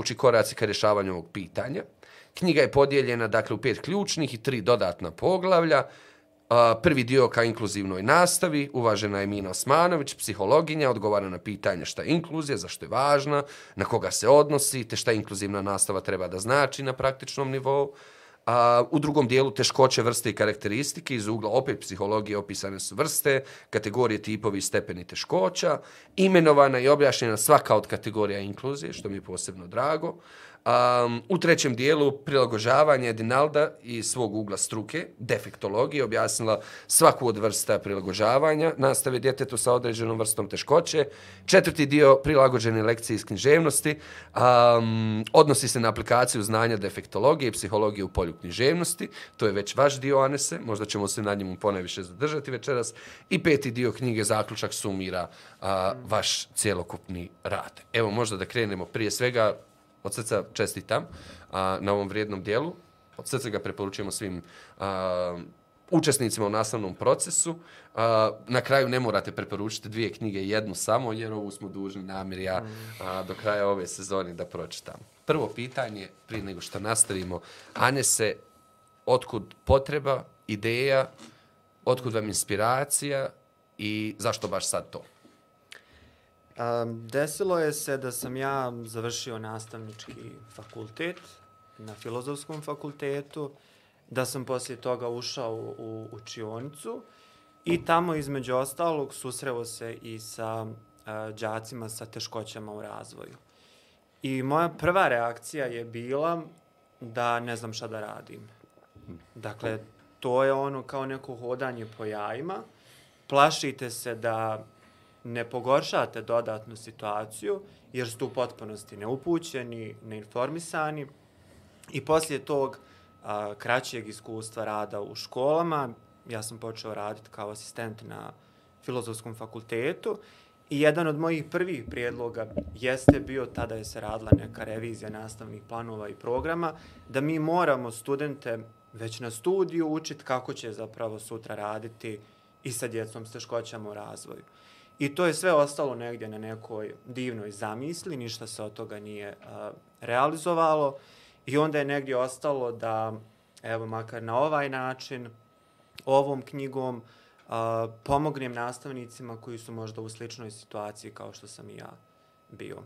mogući koraci ka rješavanju ovog pitanja. Knjiga je podijeljena dakle, u pet ključnih i tri dodatna poglavlja. Prvi dio ka inkluzivnoj nastavi, uvažena je Mina Osmanović, psihologinja, odgovara na pitanje šta je inkluzija, zašto je važna, na koga se odnosi, te šta inkluzivna nastava treba da znači na praktičnom nivou. A, u drugom dijelu teškoće vrste i karakteristike, iz ugla opet psihologije opisane su vrste, kategorije, tipovi i stepeni teškoća, imenovana i objašnjena svaka od kategorija inkluzije, što mi je posebno drago. Um, u trećem dijelu prilagođavanje Dinalda i svog ugla struke, defektologije, objasnila svaku od vrsta prilagođavanja, nastave djetetu sa određenom vrstom teškoće. Četvrti dio prilagođene lekcije iz književnosti, um, odnosi se na aplikaciju znanja defektologije i psihologije u polju književnosti. To je već vaš dio, Anese, možda ćemo se na njemu poneviše zadržati večeras. I peti dio knjige, zaključak, sumira uh, vaš cjelokupni rad. Evo, možda da krenemo prije svega od srca čestitam a, na ovom vrijednom dijelu. Od srca ga preporučujemo svim a, učesnicima u nastavnom procesu. A, na kraju ne morate preporučiti dvije knjige, jednu samo, jer ovu smo dužni namir ja a, do kraja ove sezone da pročitam. Prvo pitanje, prije nego što nastavimo, Ane se, otkud potreba, ideja, otkud vam inspiracija i zašto baš sad to? Um, desilo je se da sam ja završio nastavnički fakultet na filozofskom fakultetu, da sam poslije toga ušao u učionicu i tamo između ostalog susreo se i sa uh, đacima sa teškoćama u razvoju. I moja prva reakcija je bila da ne znam šta da radim. Dakle, to je ono kao neko hodanje po jajima. Plašite se da ne pogoršate dodatnu situaciju, jer ste u potpunosti neupućeni, neinformisani. I poslije tog a, kraćeg iskustva rada u školama, ja sam počeo raditi kao asistent na filozofskom fakultetu i jedan od mojih prvih prijedloga jeste bio, tada je se radila neka revizija nastavnih planova i programa, da mi moramo studente već na studiju učiti kako će zapravo sutra raditi i sa djecom s teškoćama u razvoju. I to je sve ostalo negdje na nekoj divnoj zamisli, ništa se od toga nije uh, realizovalo. I onda je negdje ostalo da, evo, makar na ovaj način, ovom knjigom, uh, pomognem nastavnicima koji su možda u sličnoj situaciji kao što sam i ja bio.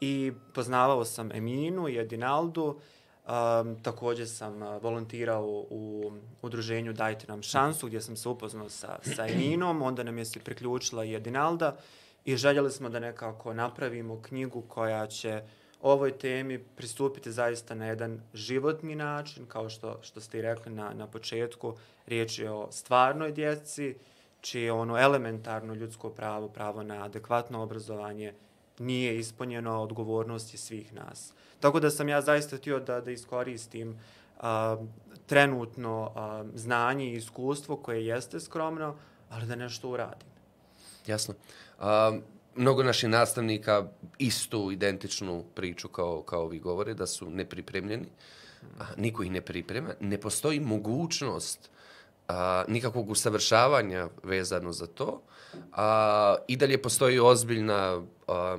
I poznavao sam Eminu i Edinaldu, Um, također sam uh, volontirao u udruženju Dajte nam šansu, gdje sam se upoznao sa, sa Eninom, onda nam je se priključila i i željeli smo da nekako napravimo knjigu koja će ovoj temi pristupiti zaista na jedan životni način, kao što, što ste i rekli na, na početku, riječ je o stvarnoj djeci, čije ono elementarno ljudsko pravo, pravo na adekvatno obrazovanje, nije ispunjeno odgovornosti svih nas. Tako da sam ja zaista htio da, da iskoristim a, trenutno a, znanje i iskustvo koje jeste skromno, ali da nešto uradim. Jasno. A, mnogo naših nastavnika istu identičnu priču kao, kao vi govore, da su nepripremljeni. A, niko ih ne priprema. Ne postoji mogućnost a, nikakvog usavršavanja vezano za to. A, I dalje postoji ozbiljna,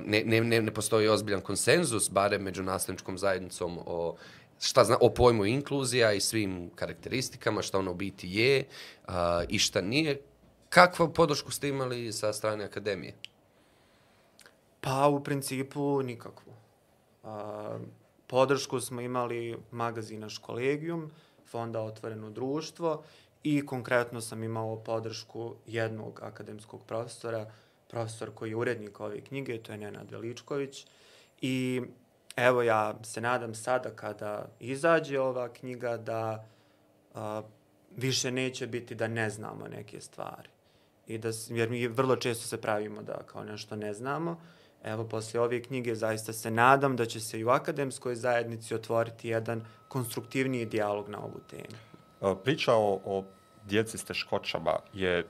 ne, ne, ne, ne postoji ozbiljan konsenzus, barem među nastavničkom zajednicom o šta zna, o pojmu inkluzija i svim karakteristikama, šta ono biti je a, i šta nije. Kakvu podršku ste imali sa strane akademije? Pa, u principu, nikakvu. A, podršku smo imali magazina Školegium, fonda Otvoreno društvo i konkretno sam imao podršku jednog akademskog profesora, profesor koji je urednik ove knjige, to je Nenad Veličković. I evo ja se nadam sada kada izađe ova knjiga da a, više neće biti da ne znamo neke stvari. I da, jer mi vrlo često se pravimo da kao nešto ne znamo. Evo, poslije ove knjige zaista se nadam da će se i u akademskoj zajednici otvoriti jedan konstruktivniji dijalog na ovu temu. E, priča o, o djeci s teškoćama je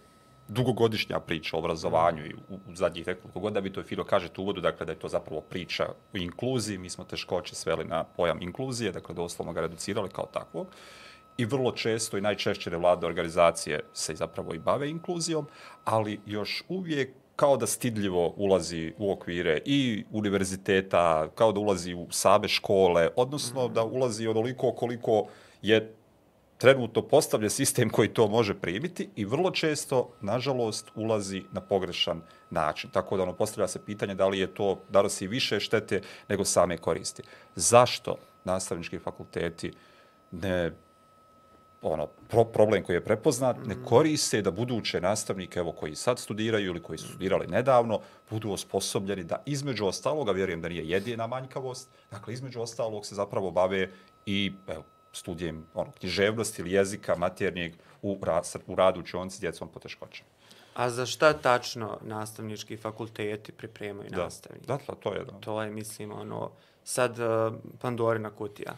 dugogodišnja priča o obrazovanju i u, u zadnjih nekoliko godina, vi to je Filo kaže u uvodu, dakle da je to zapravo priča o inkluziji, mi smo teškoće sveli na pojam inkluzije, dakle doslovno ga reducirali kao takvog. I vrlo često i najčešće vlade organizacije se zapravo i bave inkluzijom, ali još uvijek kao da stidljivo ulazi u okvire i univerziteta, kao da ulazi u same škole, odnosno da ulazi onoliko koliko je trenutno postavlja sistem koji to može primiti i vrlo često, nažalost, ulazi na pogrešan način. Tako da ono postavlja se pitanje da li je to, da li si više štete nego same koristi. Zašto nastavnički fakulteti ne ono, pro, problem koji je prepoznat, ne koriste da buduće nastavnike, evo, koji sad studiraju ili koji su studirali nedavno, budu osposobljeni da između ostaloga, vjerujem da nije jedina manjkavost, dakle, između ostalog se zapravo bave i evo, studijem ono, književnosti ili jezika maternjeg u, ra, u radu učionci s djecom poteškoćama. A za šta tačno nastavnički fakulteti pripremaju Da, nastavnike? da, to je jedno. To je, mislim, ono, sad uh, Pandorina kutija.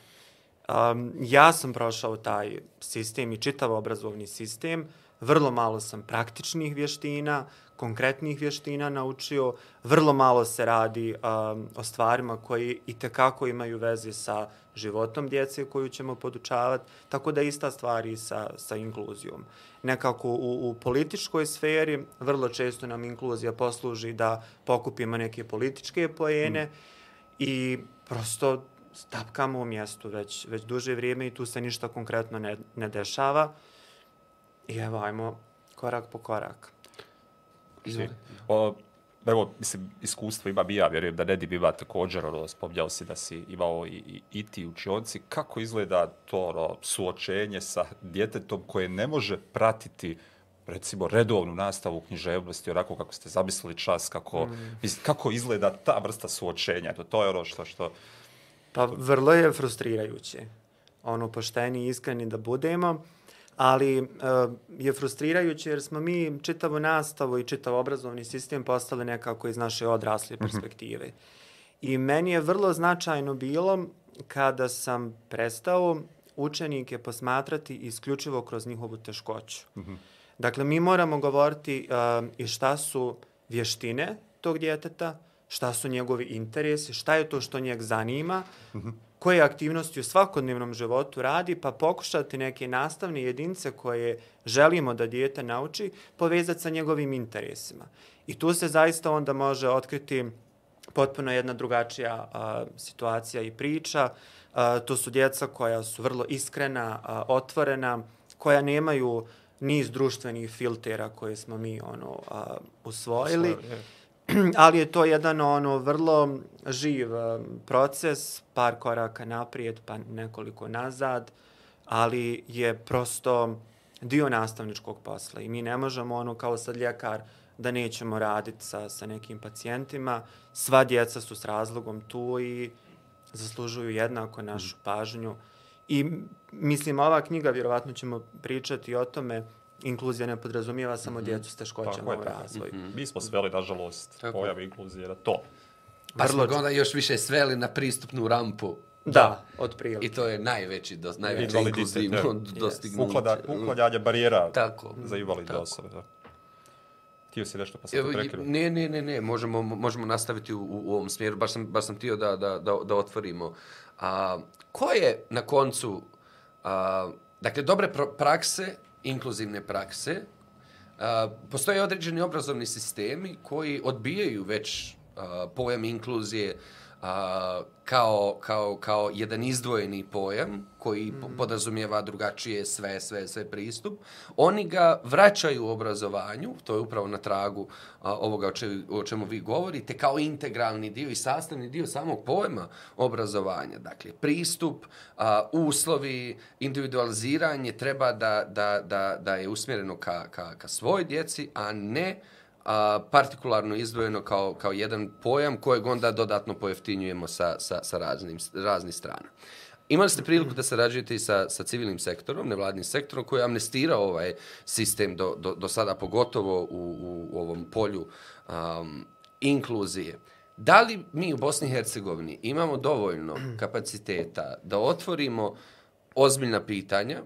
Um, ja sam prošao taj sistem i čitav obrazovni sistem. Vrlo malo sam praktičnih vještina, konkretnih vještina naučio. Vrlo malo se radi um, o stvarima koji i tekako imaju veze sa životom djece koju ćemo podučavati. Tako da ista stvar i sa, sa inkluzijom. Nekako u, u političkoj sferi vrlo često nam inkluzija posluži da pokupimo neke političke pojene mm. i prosto stapkamo u mjestu već, već duže vrijeme i tu se ništa konkretno ne, ne dešava. I evo, ajmo korak po korak. O, evo, mislim, iskustvo ima bi ja, vjerujem da Nedi biva također, ono, spomnjao si da si imao i, i, i ti učionci. Kako izgleda to ono, suočenje sa djetetom koje ne može pratiti recimo redovnu nastavu književnosti, onako kako ste zamislili čas, kako, mm. mislim, kako izgleda ta vrsta suočenja. To, to je ono što, što Pa vrlo je frustrirajuće. Ono, pošteni i iskreni da budemo, ali uh, je frustrirajuće jer smo mi čitavu nastavu i čitav obrazovni sistem postali nekako iz naše odrasle perspektive. Mm -hmm. I meni je vrlo značajno bilo kada sam prestao učenike posmatrati isključivo kroz njihovu teškoću. Mm -hmm. Dakle, mi moramo govoriti uh, i šta su vještine tog djeteta, šta su njegovi interesi, šta je to što njeg zanima, koje aktivnosti u svakodnevnom životu radi, pa pokušati neke nastavne jedince koje želimo da dijete nauči, povezati sa njegovim interesima. I tu se zaista onda može otkriti potpuno jedna drugačija a, situacija i priča. A, to su djeca koja su vrlo iskrena, a, otvorena, koja nemaju niz društvenih filtera koje smo mi ono a, usvojili. Usvojili ali je to jedan ono vrlo živ um, proces, par koraka naprijed pa nekoliko nazad, ali je prosto dio nastavničkog posla i mi ne možemo ono kao sad ljekar da nećemo raditi sa, sa nekim pacijentima. Sva djeca su s razlogom tu i zaslužuju jednako našu pažnju. I mislim, ova knjiga, vjerovatno ćemo pričati o tome, inkluzija ne podrazumijeva samo mm -hmm. djecu s teškoćama u razvoju. Mm -hmm. Mi smo sveli, nažalost, pojave inkluzije na to. Pa smo ga onda još više sveli na pristupnu rampu. Da, da. od prilike. I to je najveći, do, najveći inkluzivno dostignuće. Uklada, ukladanje barijera Tako. za invalidne osobe. Da. Tio si nešto pa sam to prekrio. Ne, ne, ne, ne, možemo, možemo nastaviti u, u, ovom smjeru. Baš sam, baš sam tio da, da, da, da otvorimo. A, ko je na koncu, a, dakle, dobre prakse inkluzivne prakse. Uh, postoje određeni obrazovni sistemi koji odbijaju već pojam inkluzije a, kao, kao, kao jedan izdvojeni pojam koji mm. podrazumijeva drugačije sve, sve, sve pristup. Oni ga vraćaju u obrazovanju, to je upravo na tragu a, ovoga o, če, o čemu vi govorite, kao integralni dio i sastavni dio samog pojma obrazovanja. Dakle, pristup, a, uslovi, individualiziranje treba da, da, da, da je usmjereno ka, ka, ka svoj djeci, a ne a, partikularno izdvojeno kao, kao jedan pojam kojeg onda dodatno pojeftinjujemo sa, sa, sa raznim, raznih strana. Imali ste priliku da sarađujete i sa, sa civilnim sektorom, nevladnim sektorom, koji je amnestirao ovaj sistem do, do, do sada, pogotovo u, u, u ovom polju um, inkluzije. Da li mi u Bosni i Hercegovini imamo dovoljno kapaciteta da otvorimo ozbiljna pitanja,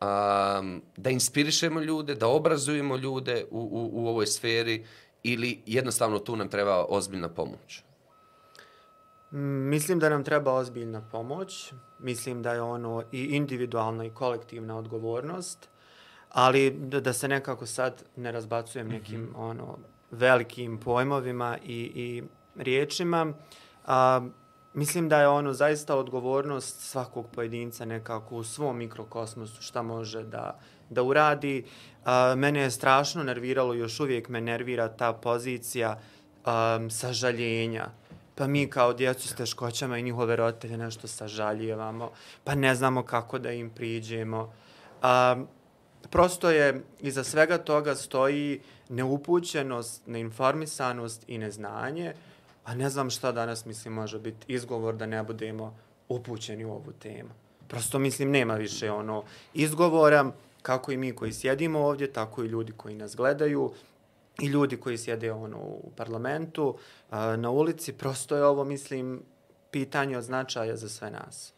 um, da inspirišemo ljude, da obrazujemo ljude u, u, u ovoj sferi ili jednostavno tu nam treba ozbiljna pomoć? Mislim da nam treba ozbiljna pomoć. Mislim da je ono i individualna i kolektivna odgovornost. Ali da, da se nekako sad ne razbacujem nekim mm -hmm. ono velikim pojmovima i, i riječima. A, mislim da je ono zaista odgovornost svakog pojedinca nekako u svom mikrokosmosu šta može da, da uradi. A, mene je strašno nerviralo, još uvijek me nervira ta pozicija um, sažaljenja. Pa mi kao djecu s teškoćama i njihove roditelje nešto sažaljevamo, pa ne znamo kako da im priđemo. Um, prosto je iza svega toga stoji neupućenost, neinformisanost i neznanje, a ne znam šta danas mislim može biti izgovor da ne budemo upućeni u ovu temu. Prosto mislim nema više ono izgovora kako i mi koji sjedimo ovdje, tako i ljudi koji nas gledaju i ljudi koji sjede ono u parlamentu, na ulici, prosto je ovo mislim pitanje od značaja za sve nas.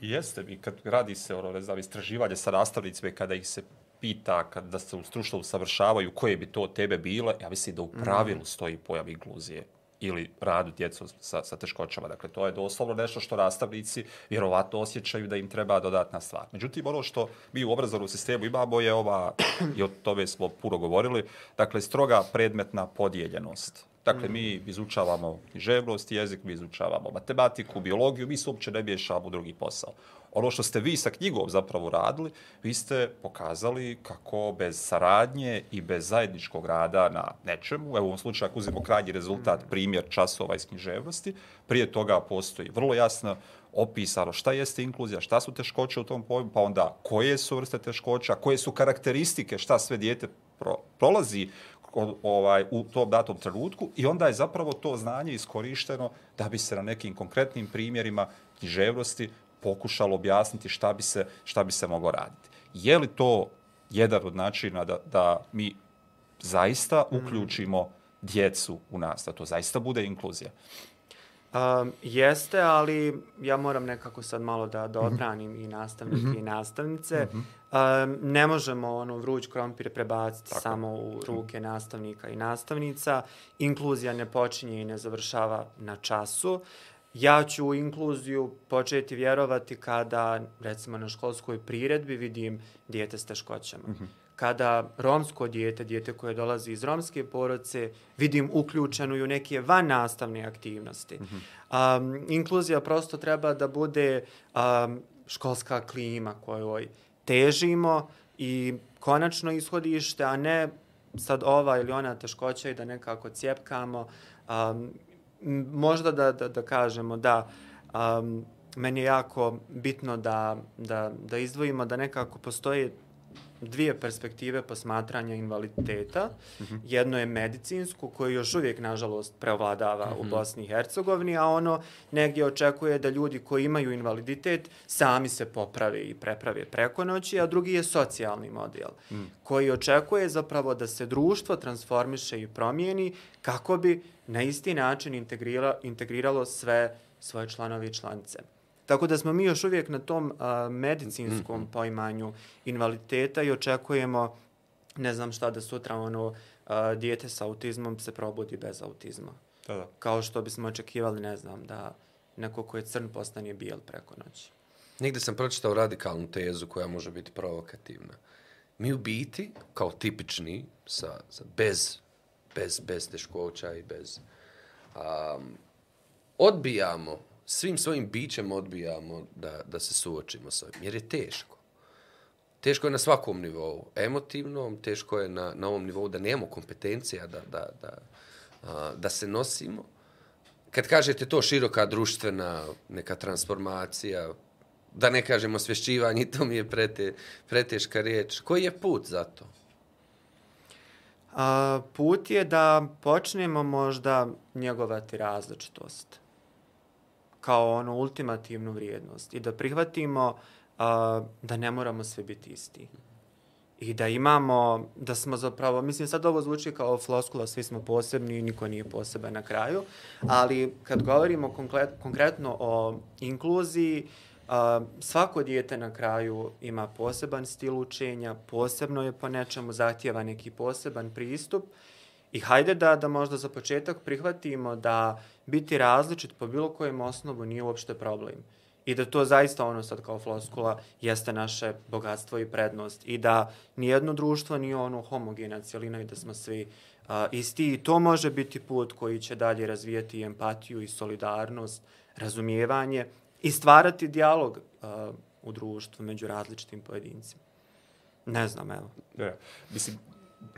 I jeste mi, kad radi se ono, ne znam, istraživanje sa nastavnicima, kada ih se pita kad da se stručno usavršavaju koje bi to tebe bile, ja mislim da u pravilu stoji pojam inkluzije ili radu djecu sa, sa teškoćama. Dakle, to je doslovno nešto što nastavnici vjerovatno osjećaju da im treba dodatna stvar. Međutim, ono što mi u obrazovnom sistemu imamo je ova, i o tome smo puno govorili, dakle, stroga predmetna podijeljenost. Dakle, mi izučavamo književnost, jezik, mi izučavamo matematiku, biologiju, mi se uopće ne miješamo u drugi posao ono što ste vi sa knjigom zapravo radili, vi ste pokazali kako bez saradnje i bez zajedničkog rada na nečemu, evo u ovom slučaju ako uzimo krajnji rezultat, primjer časova iz književnosti, prije toga postoji vrlo jasno opisano šta jeste inkluzija, šta su teškoće u tom pojmu, pa onda koje su vrste teškoća, koje su karakteristike, šta sve dijete pro, prolazi ovaj u tom datom trenutku i onda je zapravo to znanje iskorišteno da bi se na nekim konkretnim primjerima književnosti pokušalo objasniti šta bi se, šta bi se moglo raditi. Je li to jedan od načina da, da mi zaista mm. uključimo djecu u nas, da to zaista bude inkluzija? Um, jeste, ali ja moram nekako sad malo da, da mhm. odbranim mm -hmm. i nastavnike mm -hmm. i nastavnice. Mm -hmm. um, ne možemo ono vruć krompir prebaciti Tako. samo u ruke nastavnika i nastavnica. Inkluzija ne počinje i ne završava na času. Uh, ja ću u inkluziju početi vjerovati kada, recimo, na školskoj priredbi vidim dijete s teškoćama. Mm -hmm. Kada romsko dijete, dijete koje dolazi iz romske poroce, vidim uključenu u neke van nastavne aktivnosti. Mm -hmm. um, inkluzija prosto treba da bude um, školska klima kojoj težimo i konačno ishodište, a ne sad ova ili ona teškoća i da nekako cijepkamo. Um, možda da, da, da kažemo da um, meni je jako bitno da, da, da izdvojimo da nekako postoje dvije perspektive posmatranja invaliditeta. Mm -hmm. Jedno je medicinsko, koje još uvijek, nažalost, preovladava mm -hmm. u mhm. Bosni i Hercegovini, a ono negdje očekuje da ljudi koji imaju invaliditet sami se poprave i preprave preko noći, a drugi je socijalni model, mm. koji očekuje zapravo da se društvo transformiše i promijeni kako bi na isti način integrira, integriralo sve svoje članovi i članice. Tako da smo mi još uvijek na tom a, medicinskom mm -hmm. poimanju invaliditeta i očekujemo, ne znam šta da sutra ono, a, dijete sa autizmom se probudi bez autizma. Da, da. Kao što bismo očekivali, ne znam, da neko ko je crn postane bijel preko noći. Nigde sam pročitao radikalnu tezu koja može biti provokativna. Mi u biti, kao tipični, sa, sa bez, bez, bez teškoća i bez... Um, odbijamo svim svojim bićem odbijamo da, da se suočimo sa ovim, jer je teško. Teško je na svakom nivou, emotivnom, teško je na, na ovom nivou da nemamo kompetencija da, da, da, a, da se nosimo. Kad kažete to široka društvena neka transformacija, da ne kažemo svješćivanje, to mi je prete, preteška riječ. Koji je put za to? A, put je da počnemo možda njegovati različitost kao ono ultimativnu vrijednost i da prihvatimo uh, da ne moramo sve biti isti. I da imamo, da smo zapravo, mislim sad ovo zvuči kao floskula, svi smo posebni i niko nije poseban na kraju, ali kad govorimo konkret, konkretno o inkluziji, uh, svako dijete na kraju ima poseban stil učenja, posebno je po nečemu zahtjeva neki poseban pristup I hajde da, da možda za početak prihvatimo da biti različit po bilo kojem osnovu nije uopšte problem. I da to zaista ono sad kao floskula jeste naše bogatstvo i prednost. I da nijedno društvo nije ono homogena cijelina i da smo svi uh, isti i to može biti put koji će dalje razvijeti empatiju i solidarnost, razumijevanje i stvarati dijalog uh, u društvu među različitim pojedincima. Ne znam, evo. Ja, Mislim,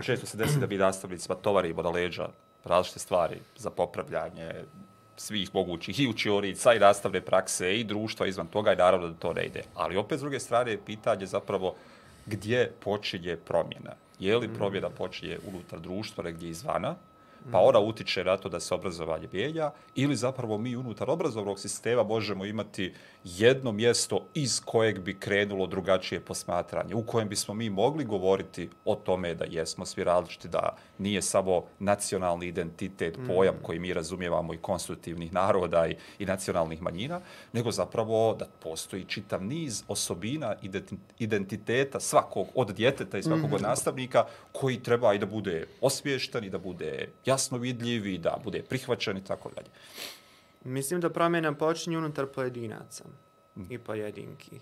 često se desi da bi nastavnicima tovarimo na leđa različite stvari za popravljanje svih mogućih i učionica i nastavne prakse i društva izvan toga i naravno da to ne ide. Ali opet s druge strane je pitanje zapravo gdje počinje promjena. Je li promjena počinje unutar društva negdje izvana, pa ona utiče na to da se obrazovanje mijenja, ili zapravo mi unutar obrazovnog sistema možemo imati jedno mjesto iz kojeg bi krenulo drugačije posmatranje, u kojem bismo mi mogli govoriti o tome da jesmo svi različiti, da nije samo nacionalni identitet, pojam koji mi razumijevamo i konstitutivnih naroda i, i nacionalnih manjina, nego zapravo da postoji čitav niz osobina identi- identiteta svakog od djeteta i svakog od nastavnika koji treba i da bude osviješten i da bude jasno vidljiv i da bude prihvaćen i tako dalje. Mislim da promjena počinje unutar pojedinaca i pojedinki.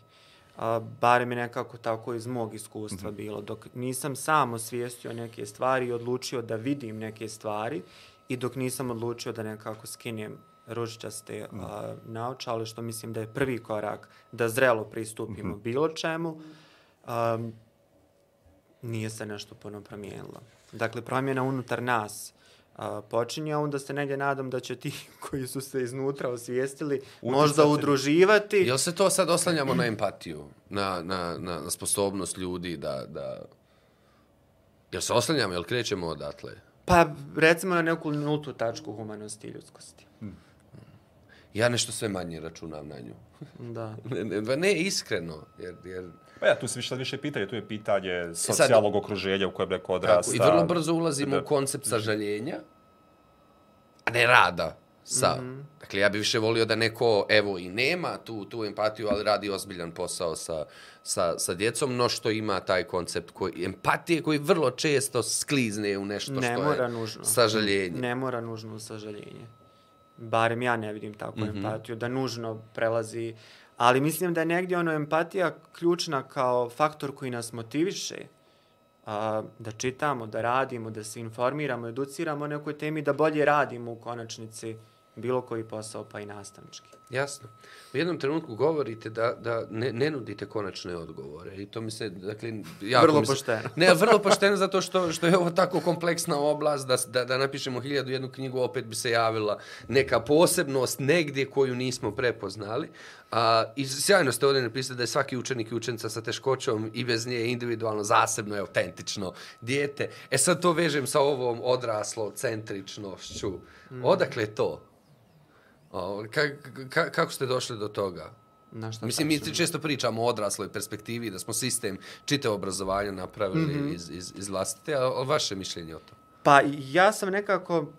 A, barem je nekako tako iz mog iskustva bilo. Dok nisam sam osvijestio neke stvari i odlučio da vidim neke stvari i dok nisam odlučio da nekako skinem ružičaste a, naočale, što mislim da je prvi korak da zrelo pristupimo bilo čemu, a, nije se nešto puno promijenilo. Dakle, promjena unutar nas a, počinje, a onda se negdje nadam da će ti koji su se iznutra osvijestili možda Utjecati. udruživati. Jel se to sad oslanjamo na empatiju? Na, na, na, na sposobnost ljudi da, da... Jel se oslanjamo, jel krećemo odatle? Pa recimo na neku nultu tačku humanosti i ljudskosti. Ja nešto sve manje računam na nju. Da. Ne, ne, ne iskreno, jer, jer Pa ja, tu se više, više pitanje, tu je pitanje socijalnog okruženja u kojem neko odrasta. Tako, I vrlo brzo ulazimo u koncept sažaljenja, a ne rada sa... Mm -hmm. Dakle, ja bih više volio da neko, evo, i nema tu, tu empatiju, ali radi ozbiljan posao sa, sa, sa djecom, no što ima taj koncept koji, empatije koji vrlo često sklizne u nešto Ne što mora je nužno. sažaljenje. Ne mora nužno sažaljenje. Barem ja ne vidim takvu mm Mhm. -hmm. empatiju, da nužno prelazi. Ali mislim da je negdje ono empatija ključna kao faktor koji nas motiviše a, da čitamo, da radimo, da se informiramo, educiramo o nekoj temi, da bolje radimo u konačnici bilo koji posao, pa i nastavnički. Jasno. U jednom trenutku govorite da, da ne, ne nudite konačne odgovore. I to mi se, dakle, jako Vrlo se- pošteno. Ne, vrlo pošteno zato što, što je ovo tako kompleksna oblast da, da, da napišemo hiljadu jednu knjigu, opet bi se javila neka posebnost negdje koju nismo prepoznali. A, I sjajno ste ovdje napisali da je svaki učenik i učenica sa teškoćom i bez nje individualno, zasebno je autentično dijete. E sad to vežem sa ovom odraslo centričnošću. Odakle je to? O, ka, ka, kako ste došli do toga? Na šta Mislim, mi tačno? često pričamo o odrasloj perspektivi, da smo sistem čite obrazovanja napravili mm -hmm. iz, iz, iz vlastite, a a vaše mišljenje o tom? Pa ja sam nekako,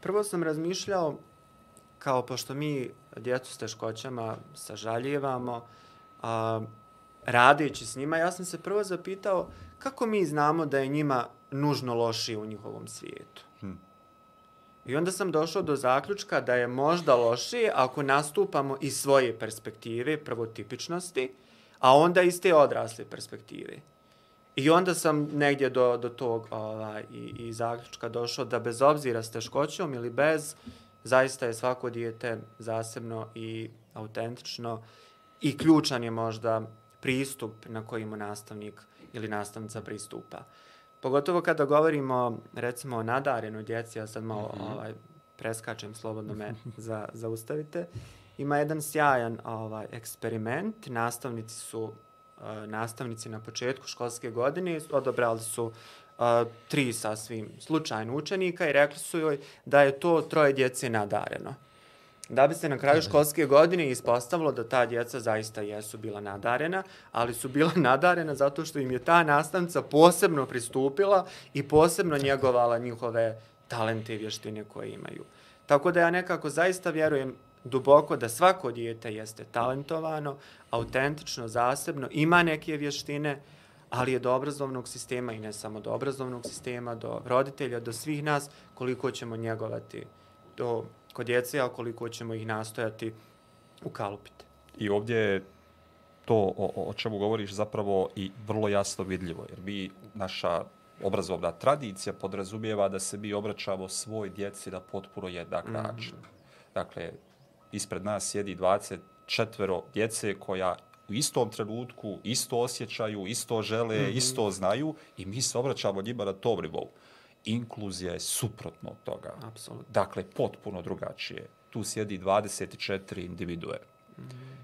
prvo sam razmišljao, kao pošto mi djecu s teškoćama sažaljevamo, a, radeći s njima, ja sam se prvo zapitao kako mi znamo da je njima nužno lošije u njihovom svijetu. I onda sam došao do zaključka da je možda lošije ako nastupamo iz svoje perspektive, prvo tipičnosti, a onda iz te odrasle perspektive. I onda sam negdje do, do tog ovaj, i, i zaključka došao da bez obzira s teškoćom ili bez, zaista je svako dijete zasebno i autentično i ključan je možda pristup na koji mu nastavnik ili nastavnica pristupa. Pogotovo kada govorimo recimo o nadarenoj djeci, ja sad malo mm -hmm. ovaj, preskačem, slobodno me za, zaustavite. Ima jedan sjajan ovaj eksperiment, nastavnici su uh, nastavnici na početku školske godine odobrali su uh, tri sasvim slučajno učenika i rekli su joj da je to troje djece nadareno. Da bi se na kraju školske godine ispostavilo da ta djeca zaista jesu bila nadarena, ali su bila nadarena zato što im je ta nastavnica posebno pristupila i posebno njegovala njihove talente i vještine koje imaju. Tako da ja nekako zaista vjerujem duboko da svako dijete jeste talentovano, autentično, zasebno, ima neke vještine, ali je do obrazovnog sistema i ne samo do obrazovnog sistema, do roditelja, do svih nas, koliko ćemo njegovati do kod djece, a koliko ćemo ih nastojati ukalupiti. I ovdje je to o, o čemu govoriš zapravo i vrlo jasno vidljivo, jer mi, naša obrazovna tradicija podrazumijeva da se mi obraćamo svoj djeci na potpuno jednak način. Dakle, ispred nas sjedi 24 djece koja u istom trenutku isto osjećaju, isto žele, mm -hmm. isto znaju i mi se obraćamo njima na tom nivou. Inkluzija je suprotno od toga. Apsolutno. Dakle, potpuno drugačije. Tu sjedi 24 individue. Mm -hmm.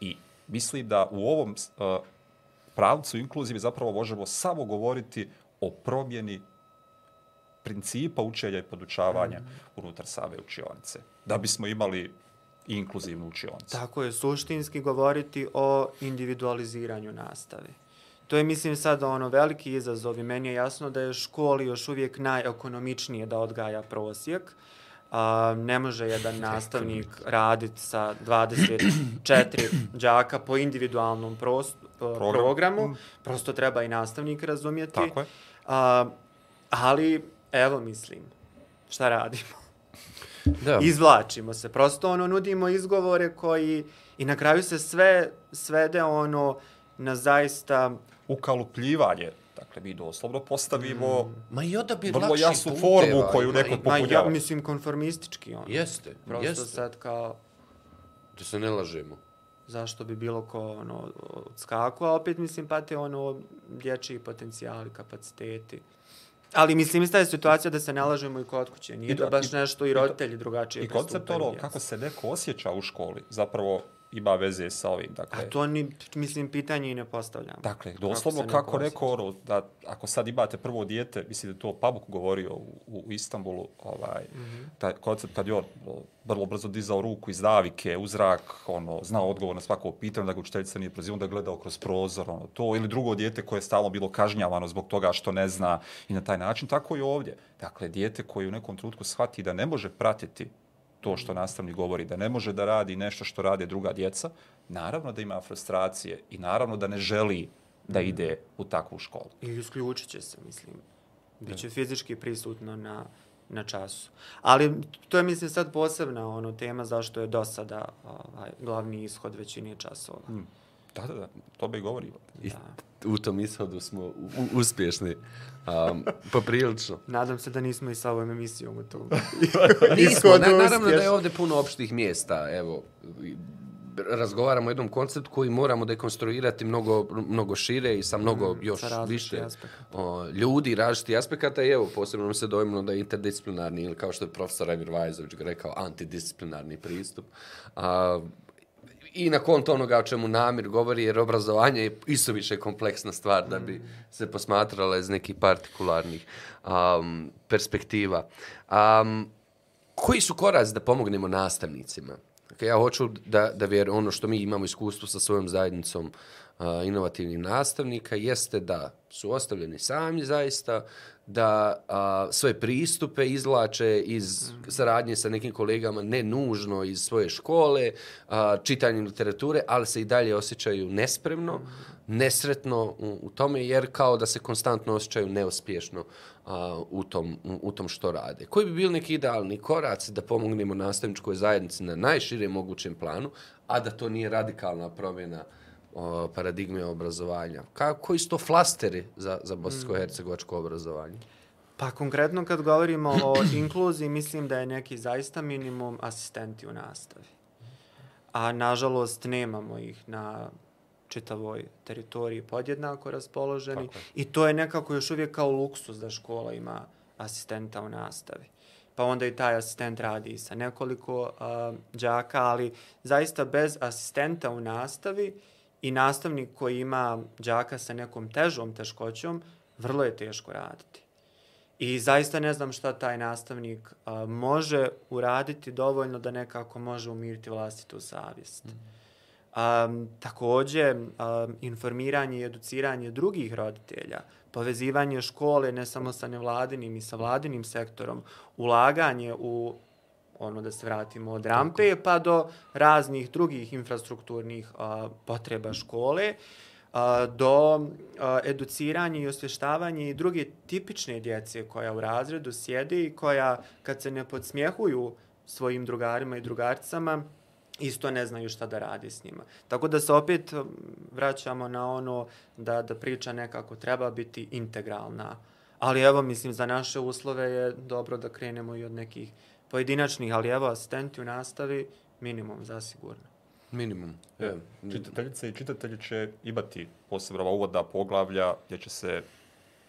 I mislim da u ovom uh, pravcu inkluzije zapravo možemo samo govoriti o promjeni principa učenja i podučavanja mm. unutar same učionice. Da bismo imali inkluzivnu učionicu. Tako je, suštinski govoriti o individualiziranju nastave. To je, mislim, sad ono veliki izazov i meni je jasno da je školi još uvijek najekonomičnije da odgaja prosjek. A, ne može jedan nastavnik raditi sa 24 đaka po individualnom prost, Program. programu. Prosto treba i nastavnik razumjeti. Tako je. A, ali, evo mislim, šta radimo? Da. Izvlačimo se. Prosto ono nudimo izgovore koji i na kraju se sve svede ono na zaista ukalupljivanje. Dakle, mi doslovno postavimo mm. Ma i odabir vrlo jasnu formu koju neko popunjava. Ma ja mislim konformistički. Ono. Jeste, Prosto jeste. sad kao... Da se ne lažemo. Zašto bi bilo ko ono, odskaku, a opet mislim pate ono dječji potencijali, kapaciteti. Ali mislim, ista je situacija da se nalažemo i kod kuće. Nije I, da baš nešto i roditelji drugačije I koncept ono, kako se neko osjeća u školi, zapravo ima veze sa ovim. Dakle, A to ni, mislim, pitanje i ne postavljam. Dakle, doslovno kako, kako neko, ono, da ako sad imate prvo dijete, mislim da to Pabuk govorio u, u, u Istanbulu, ovaj, mm -hmm. taj koncept kad je on vrlo brzo dizao ruku iz davike, u zrak, ono, znao odgovor na svako pitanje, da ga učiteljica nije prozivao, da gledao kroz prozor, ono, to, ili drugo dijete koje je stalno bilo kažnjavano zbog toga što ne zna i na taj način, tako i ovdje. Dakle, dijete koje u nekom trenutku shvati da ne može pratiti to što nastavnik govori, da ne može da radi nešto što rade druga djeca, naravno da ima frustracije i naravno da ne želi da mhm. ide u takvu školu. I isključit će se, mislim. Biće fizički prisutno na, na času. Ali to je, mislim, sad posebna ono, tema zašto je do sada ovaj, glavni ishod većine časova. Hmm. Da, da, da, to bi govorio. I u tom ishodu smo u, uspješni. Um, poprilično. Nadam se da nismo i sa ovom emisijom u tom nismo, na, naravno da je ovdje puno opštih mjesta. Evo, razgovaramo o jednom konceptu koji moramo dekonstruirati mnogo, mnogo šire i sa mnogo mm, još više o, ljudi, različiti aspekata. I evo, posebno se dojmano da je interdisciplinarni, ili kao što je profesor Emir Vajzović rekao, antidisciplinarni pristup. A, i na konto onoga o čemu namir govori, jer obrazovanje je isto više kompleksna stvar da bi se posmatrala iz nekih partikularnih um, perspektiva. Um, koji su koraci da pomognemo nastavnicima? Okay, ja hoću da, da vjer ono što mi imamo iskustvo sa svojom zajednicom uh, inovativnih nastavnika jeste da su ostavljeni sami zaista, da a, svoje pristupe izlače iz saradnje sa nekim kolegama, ne nužno iz svoje škole, a, čitanjem literature, ali se i dalje osjećaju nespremno, nesretno u, u tome, jer kao da se konstantno osjećaju neuspješno a, u, tom, u, u tom što rade. Koji bi bil neki idealni korac da pomognemo nastavničkoj zajednici na najširem mogućem planu, a da to nije radikalna promjena o, paradigme obrazovanja. Kako, koji su to flasteri za, za bosansko-hercegovačko obrazovanje? Pa konkretno kad govorimo o inkluziji, mislim da je neki zaista minimum asistenti u nastavi. A nažalost nemamo ih na čitavoj teritoriji podjednako raspoloženi. I to je nekako još uvijek kao luksus da škola ima asistenta u nastavi. Pa onda i taj asistent radi sa nekoliko uh, džaka, ali zaista bez asistenta u nastavi i nastavnik koji ima đaka sa nekom težom teškoćom, vrlo je teško raditi. I zaista ne znam šta taj nastavnik a, može uraditi dovoljno da nekako može umiriti vlastitu savjest. Mm. A, također, a, informiranje i educiranje drugih roditelja, povezivanje škole ne samo sa nevladinim i sa vladinim sektorom, ulaganje u ono da se vratimo od rampe pa do raznih drugih infrastrukturnih a, potreba škole a, do a, educiranja i osvještavanja i druge tipične djece koja u razredu sjede i koja kad se ne podsmjehuju svojim drugarima i drugarcama isto ne znaju šta da radi s njima. Tako da se opet vraćamo na ono da, da priča nekako treba biti integralna Ali evo, mislim, za naše uslove je dobro da krenemo i od nekih pojedinačnih, ali evo, asistenti u nastavi, minimum, zasigurno. Minimum. E, čitateljice i čitatelji će imati posebno ova uvodna poglavlja gdje će se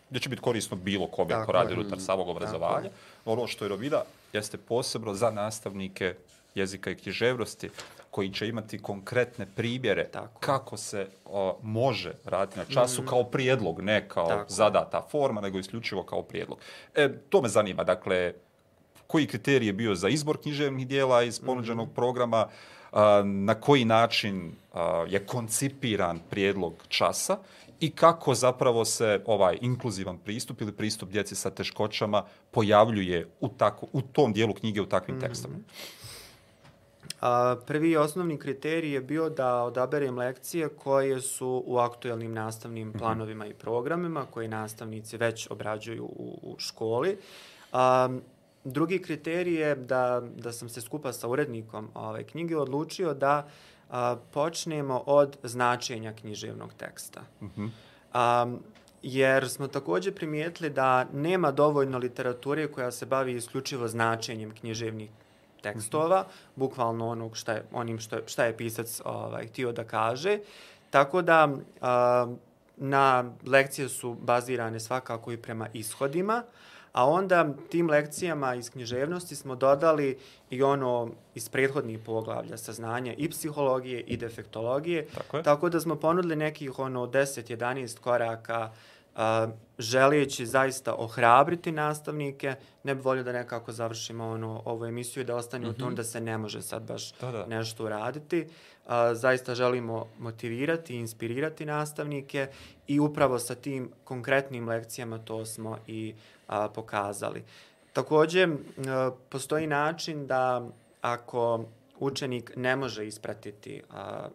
gdje će biti korisno bilo kome ko radi unutar samog obrazovanja. Ono što je novina jeste posebno za nastavnike jezika i književnosti koji će imati konkretne primjere Tako. kako se o, može raditi na času mm. kao prijedlog, ne kao Tako. zadata forma, nego isključivo kao prijedlog. E, to me zanima, dakle, koji kriterij je bio za izbor književnih dijela iz ponuđenog mm. programa, a, na koji način a, je koncipiran prijedlog časa i kako zapravo se ovaj inkluzivan pristup ili pristup djeci sa teškoćama pojavljuje u, tako, u tom dijelu knjige u takvim mm. tekstovima. A, prvi i osnovni kriterij je bio da odaberem lekcije koje su u aktuelnim nastavnim mhm. planovima i programima koje nastavnici već obrađuju u, u školi. A, drugi kriterij je da, da sam se skupa sa urednikom ove knjige odlučio da a, počnemo od značenja književnog teksta. Uh -huh. a, jer smo također primijetili da nema dovoljno literature koja se bavi isključivo značenjem književnih tekstova, mm -hmm. bukvalno onog šta je, onim što je, šta je pisac ovaj, htio da kaže. Tako da a, na lekcije su bazirane svakako i prema ishodima, a onda tim lekcijama iz književnosti smo dodali i ono iz prethodnih poglavlja saznanja i psihologije i defektologije. Tako, je. tako da smo ponudili nekih ono 10-11 koraka a, želijeći zaista ohrabriti nastavnike, ne bi volio da nekako završimo ono, ovu emisiju i da ostane mm -hmm. u tom mhm. da se ne može sad baš da, da. nešto uraditi. A, zaista želimo motivirati i inspirirati nastavnike i upravo sa tim konkretnim lekcijama to smo i a, pokazali. Također, a, postoji način da ako učenik ne može ispratiti a,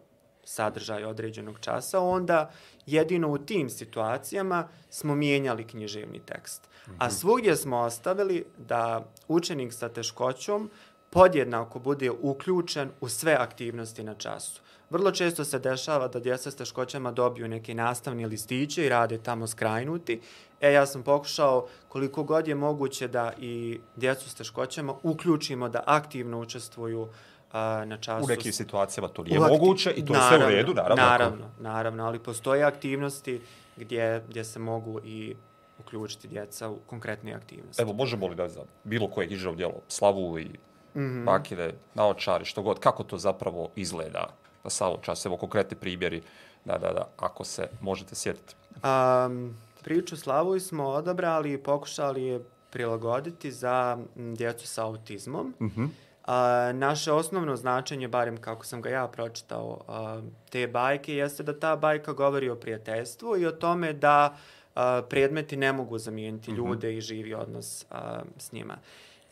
sadržaj određenog časa, onda jedino u tim situacijama smo mijenjali književni tekst. A mhm. svugdje smo ostavili da učenik sa teškoćom podjednako bude uključen u sve aktivnosti na času. Vrlo često se dešava da djeca s teškoćama dobiju neke nastavne listiće i rade tamo skrajnuti. E, ja sam pokušao koliko god je moguće da i djecu s teškoćama uključimo da aktivno učestvuju a, na času. U nekim situacijama to nije moguće i to naravno, je sve u redu, naravno. Naravno, naravno, ali postoje aktivnosti gdje, gdje se mogu i uključiti djeca u konkretne aktivnosti. Evo, možemo li da za bilo koje književno djelo, slavu i mm -hmm. bakire, naočari, što god, kako to zapravo izgleda na samom času? Evo, konkretni primjeri, da, da, da, ako se možete sjetiti. Um, priču slavu smo odabrali i pokušali je prilagoditi za djecu sa autizmom. Mm -hmm. A, naše osnovno značenje, barem kako sam ga ja pročitao, a, te bajke, jeste da ta bajka govori o prijateljstvu i o tome da a, predmeti ne mogu zamijeniti mm -hmm. ljude i živi odnos a, s njima.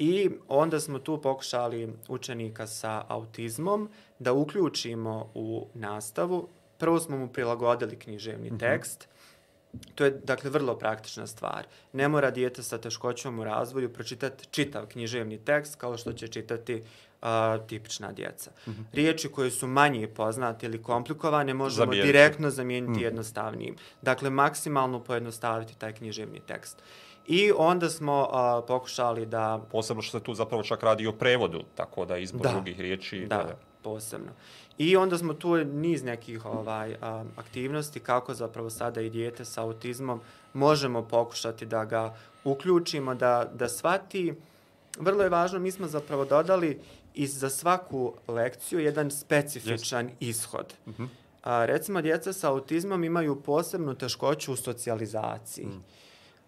I onda smo tu pokušali učenika sa autizmom da uključimo u nastavu. Prvo smo mu prilagodili književni mm -hmm. tekst, To je, dakle, vrlo praktična stvar. Ne mora dijete sa teškoćom u razvoju pročitati čitav književni tekst kao što će čitati uh, tipična djeca. Mm -hmm. Riječi koje su manje poznate ili komplikovane možemo Zamijeniti. direktno zamijeniti mm. jednostavnijim. Dakle, maksimalno pojednostaviti taj književni tekst. I onda smo uh, pokušali da... Posebno što se tu zapravo čak radi o prevodu, tako da izbor da. drugih riječi... Da, da, posebno. I onda smo tu niz nekih ovaj a, aktivnosti kako zapravo sada i dijete sa autizmom možemo pokušati da ga uključimo, da, da svati. Vrlo je važno, mi smo zapravo dodali i za svaku lekciju jedan specifičan yes. ishod. Mm -hmm. a, recimo, djeca sa autizmom imaju posebnu teškoću u socijalizaciji. Mm.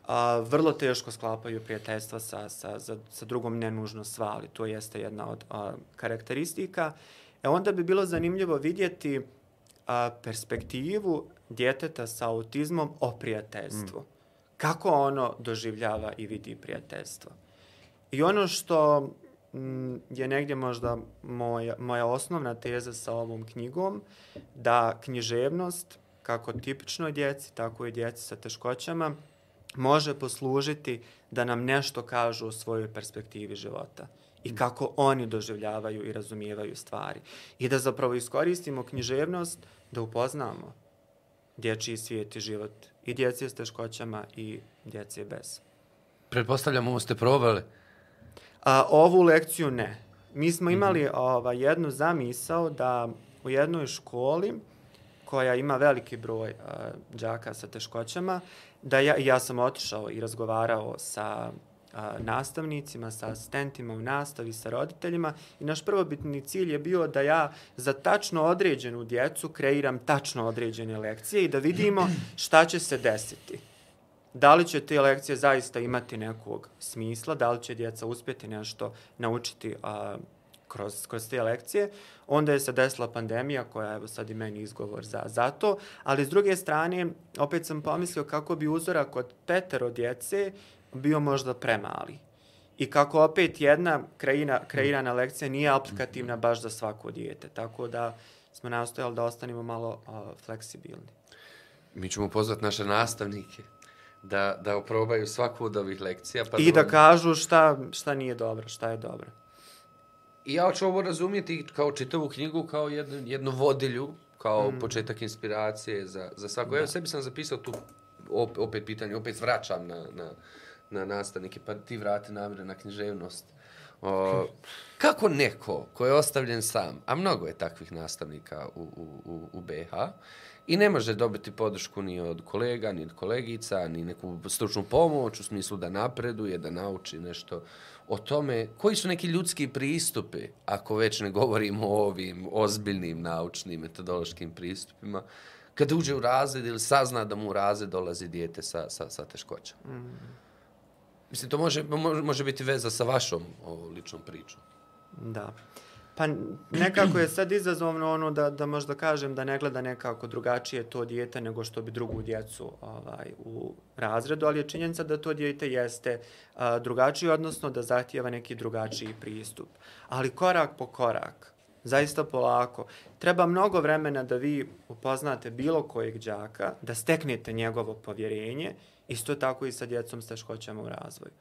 A, vrlo teško sklapaju prijateljstva sa, sa, sa, sa drugom, ne nužno sva, ali to jeste jedna od a, karakteristika. E onda bi bilo zanimljivo vidjeti a, perspektivu djeteta sa autizmom o prijateljstvu. Mm. Kako ono doživljava i vidi prijateljstvo. I ono što m, mm, je negdje možda moja, moja osnovna teza sa ovom knjigom, da književnost, kako tipičnoj djeci, tako i djeci sa teškoćama, može poslužiti da nam nešto kažu o svojoj perspektivi života i kako oni doživljavaju i razumijevaju stvari. I da zapravo iskoristimo književnost da upoznamo dječji svijet i život i djece s teškoćama i djece bez. Pretpostavljam, ovo ste probali. A, ovu lekciju ne. Mi smo imali mm -hmm. ova, jednu zamisao da u jednoj školi koja ima veliki broj a, džaka sa teškoćama, da ja, ja sam otišao i razgovarao sa a, nastavnicima, sa asistentima u nastavi, sa roditeljima i naš prvobitni cilj je bio da ja za tačno određenu djecu kreiram tačno određene lekcije i da vidimo šta će se desiti. Da li će te lekcije zaista imati nekog smisla, da li će djeca uspjeti nešto naučiti a, kroz, kroz te lekcije. Onda je se desila pandemija koja je evo sad i meni izgovor za, za to. Ali s druge strane, opet sam pomislio kako bi uzorak od petero djece bio možda premali. I kako opet jedna kreina, kreirana lekcija nije aplikativna baš za svako dijete. Tako da smo nastojali da ostanemo malo uh, fleksibilni. Mi ćemo pozvati naše nastavnike da, da oprobaju svaku od ovih lekcija. Pa I da, da kažu šta, šta nije dobro, šta je dobro. I ja ću ovo razumijeti kao čitavu knjigu, kao jednu, jednu vodilju, kao mm. početak inspiracije za, za svako. Da. Evo, sebi sam zapisao tu opet pitanje, opet vraćam na, na, na nastavnike, pa ti vrati namire na književnost. O, kako neko ko je ostavljen sam, a mnogo je takvih nastavnika u, u, u, u BH, i ne može dobiti podršku ni od kolega, ni od kolegica, ni neku stručnu pomoć u smislu da napreduje, da nauči nešto o tome koji su neki ljudski pristupi, ako već ne govorimo o ovim ozbiljnim naučnim metodološkim pristupima, kada uđe u razred ili sazna da mu u razred dolazi dijete sa, sa, sa teškoćom. Mm. Mislim, to može, može, može biti veza sa vašom o, ličnom pričom. Da. Pa nekako je sad izazovno ono da, da možda kažem da ne gleda nekako drugačije to dijete nego što bi drugu djecu ovaj, u razredu, ali je činjenica da to dijete jeste a, drugačije, odnosno da zahtijeva neki drugačiji pristup. Ali korak po korak, zaista polako, treba mnogo vremena da vi upoznate bilo kojeg džaka, da steknete njegovo povjerenje, isto tako i sa djecom s teškoćama u razvoju.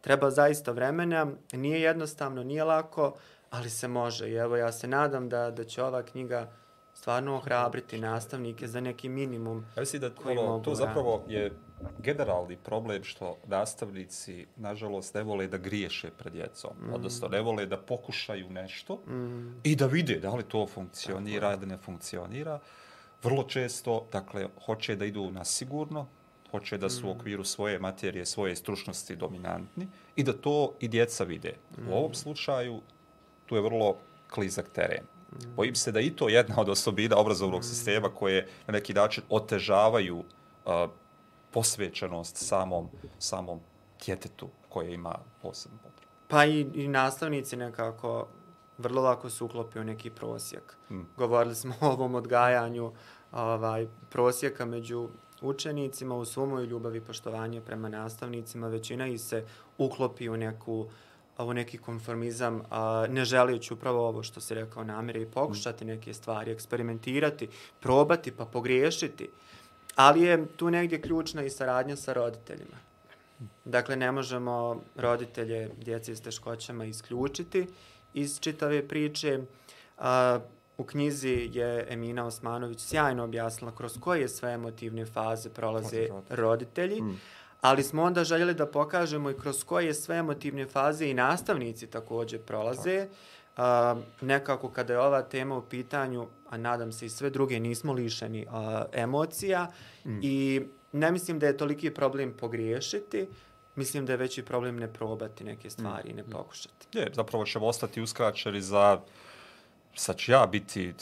Treba zaista vremena, nije jednostavno, nije lako, ali se može. I evo, ja se nadam da, da će ova knjiga stvarno ohrabriti nastavnike za neki minimum ja mislim da ono, mogu to zapravo je generalni problem što nastavnici, nažalost, ne vole da griješe pred djecom. Mm. Odnosno, ne vole da pokušaju nešto mm. i da vide da li to funkcionira ili ne funkcionira. Vrlo često, dakle, hoće da idu na sigurno, hoće da su u mm. okviru svoje materije, svoje stručnosti dominantni i da to i djeca vide. Mm. U ovom slučaju tu je vrlo klizak teren. Bojim se da i to jedna od osobina obrazovnog sistema koje na neki način otežavaju uh, posvećenost samom, samom djetetu koje ima posebno potrebu. Pa i, i nastavnici nekako vrlo lako se uklopio neki prosjek. Mm. Govorili smo o ovom odgajanju ovaj, prosjeka među učenicima u sumu i ljubavi i poštovanje prema nastavnicima. Većina ih se uklopi u neku uh, ovo neki konformizam, a, ne želijući upravo ovo što se rekao namere i pokušati neke stvari, eksperimentirati, probati pa pogriješiti. Ali je tu negdje ključna i saradnja sa roditeljima. Dakle, ne možemo roditelje djece s teškoćama isključiti iz čitave priče. A, u knjizi je Emina Osmanović sjajno objasnila kroz koje sve emotivne faze prolaze roditelji. Mm ali smo onda željeli da pokažemo i kroz koje sve emotivne faze i nastavnici također prolaze. Uh, nekako kada je ova tema u pitanju, a nadam se i sve druge, nismo lišeni uh, emocija mm. i ne mislim da je toliki problem pogriješiti, mislim da je veći problem ne probati neke stvari mm. i ne pokušati. Je, zapravo ćemo ostati uskraćeni za sad ću ja biti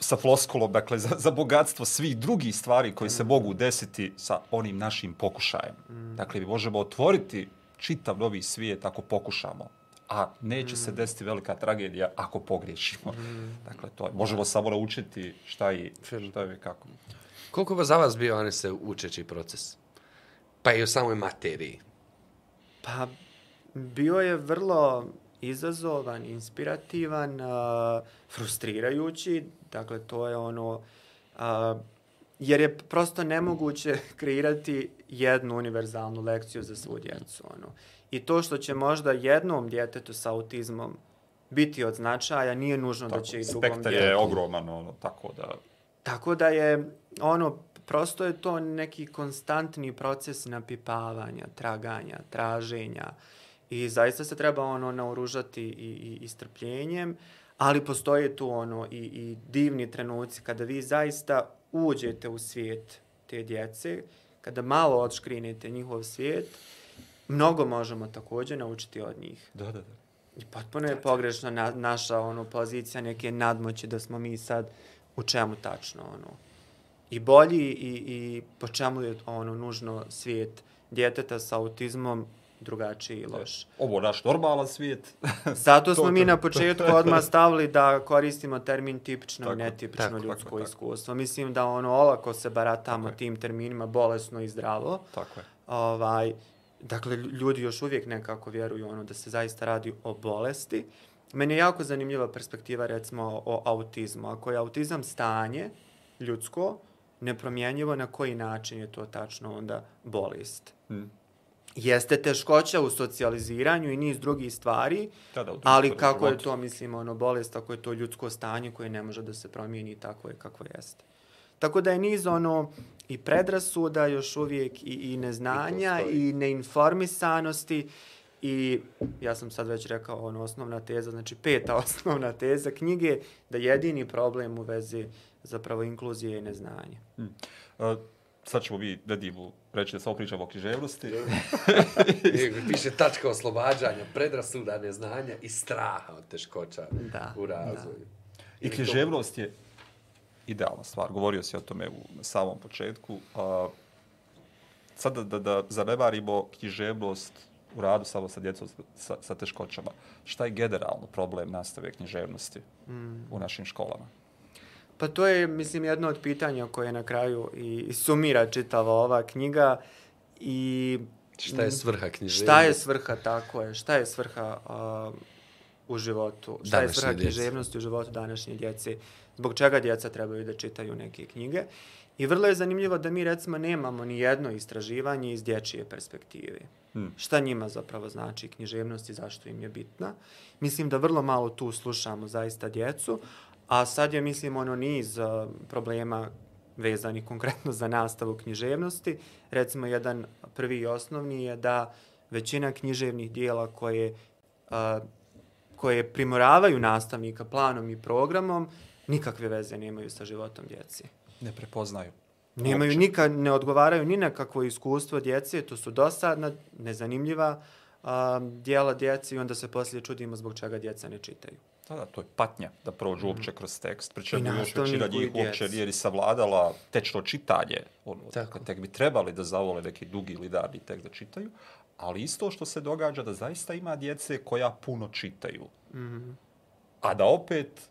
sa floskolom, dakle, za, za bogatstvo svih drugih stvari koji mm. se mogu desiti sa onim našim pokušajem. Mm. Dakle, mi možemo otvoriti čitav novi svijet ako pokušamo, a neće mm. se desiti velika tragedija ako pogriješimo. Mm. Dakle, to je, možemo samo naučiti šta je, šta je kako. Koliko bi za vas bio, Ane, se učeći proces? Pa i u samoj materiji? Pa, bio je vrlo izazovan, inspirativan, uh, frustrirajući. Dakle, to je ono... Uh, jer je prosto nemoguće kreirati jednu univerzalnu lekciju za svu djecu. Ono. I to što će možda jednom djetetu sa autizmom biti od značaja, nije nužno tako, da će i drugom djetetu. Spektar je ogroman, ono, tako da... Tako da je, ono, prosto je to neki konstantni proces napipavanja, traganja, traženja i zaista se treba ono naoružati i, i, i strpljenjem, ali postoje tu ono i, i divni trenuci kada vi zaista uđete u svijet te djece, kada malo odškrinete njihov svijet, mnogo možemo također naučiti od njih. Da, da, da. I potpuno je pogrešna na, naša ono pozicija neke nadmoći da smo mi sad u čemu tačno ono. I bolji i, i po čemu je ono nužno svijet djeteta sa autizmom drugačiji i loš. Ovo naš normalan svijet. Zato smo mi na početku odmah stavili da koristimo termin tipično Tako, i netipično tako, ljudsko tako, tako. iskustvo. Mislim da ono olako se baratamo Tako tim terminima bolesno i zdravo. Tako je. Ovaj, dakle, ljudi još uvijek nekako vjeruju ono da se zaista radi o bolesti. Meni je jako zanimljiva perspektiva recimo o autizmu. Ako je autizam stanje ljudsko, nepromjenjivo na koji način je to tačno onda bolest. Mm. Jeste teškoća u socijaliziranju i niz drugih stvari, Da, da, ali kako je to, mislim, ono, bolest, ako je to ljudsko stanje koje ne može da se promijeni tako je kako jeste. Tako da je niz ono i predrasuda još uvijek i, i neznanja I i neinformisanosti i ja sam sad već rekao ono osnovna teza, znači peta osnovna teza knjige da jedini problem u vezi zapravo inkluzije je neznanje. Mm. Uh, sad ćemo vi, Vedimu, reći da samo pričamo o književnosti. Piše tačka oslobađanja, predrasuda, neznanja i straha od teškoća Da, u razvoju. I Ili to- književnost je idealna stvar. Govorio si o tome u samom početku. A, sad da, da, da zanemarimo književnost u radu samo sa djecom sa, sa teškoćama. Šta je generalno problem nastave književnosti Mm. u našim školama? Pa to je, mislim, jedno od pitanja koje na kraju i sumira čitava ova knjiga i Šta je svrha književnosti? Šta je svrha, tako je, šta je svrha uh, u životu, šta je Današnje svrha djece. književnosti u životu današnje djece, zbog čega djeca trebaju da čitaju neke knjige. I vrlo je zanimljivo da mi recimo nemamo ni jedno istraživanje iz dječje perspektive. Hmm. Šta njima zapravo znači književnost i zašto im je bitna. Mislim da vrlo malo tu slušamo zaista djecu, a sad je, mislim, ono niz uh, problema vezani konkretno za nastavu književnosti. Recimo, jedan prvi i osnovni je da većina književnih dijela koje, uh, koje primoravaju nastavnika planom i programom nikakve veze nemaju sa životom djeci. Ne prepoznaju. Nemaju Uopće. nikad, ne odgovaraju ni na kakvo iskustvo djece, to su dosadna, nezanimljiva um, dijela djeci i onda se poslije čudimo zbog čega djeca ne čitaju. Da, da, to je patnja da prođu uopće kroz tekst. Pri čemu Mm. I još većina njih uopće nije ni savladala tečno čitanje. Ono, Tako. tek bi trebali da zavole neki dugi lidarni tekst da čitaju. Ali isto što se događa da zaista ima djece koja puno čitaju. Mhm. A da opet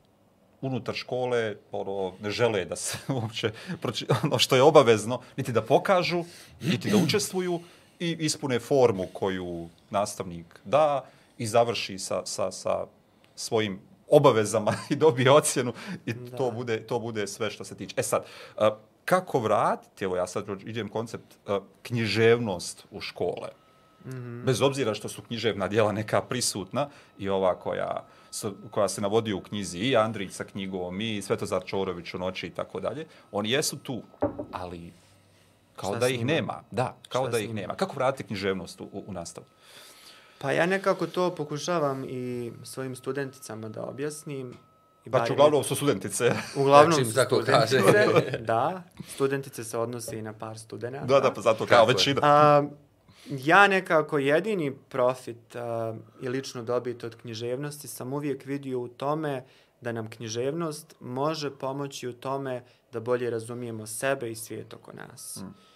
unutar škole ono, ne žele da se uopće proči, ono što je obavezno, niti da pokažu, niti da učestvuju i ispune formu koju nastavnik da i završi sa, sa, sa svojim obavezama i dobije ocjenu i Da. to bude, to bude sve što se tiče. E sad, a, kako vratiti, evo ja sad idem koncept a, književnost u škole, Mhm. bez obzira što su književna dijela neka prisutna i ova koja, koja se navodi u knjizi i Andrić sa knjigom i Svetozar Čorović u noći i tako dalje, oni jesu tu, ali kao Šta da ih nema. Da, kao Šta da ih nema. Kako vratiti književnost u, u, u nastavu? Pa ja nekako to pokušavam i svojim studenticama da objasnim. I Pa bar- uglavnom su studentice. Uglavnom Čim su tako kaže. studentice, da. Studentice se odnose i na par studenata. da, da, pa zato kao većina. A, ja nekako jedini profit a, i ličnu dobit od književnosti sam uvijek vidio u tome da nam književnost može pomoći u tome da bolje razumijemo sebe i svijet oko nas. Mm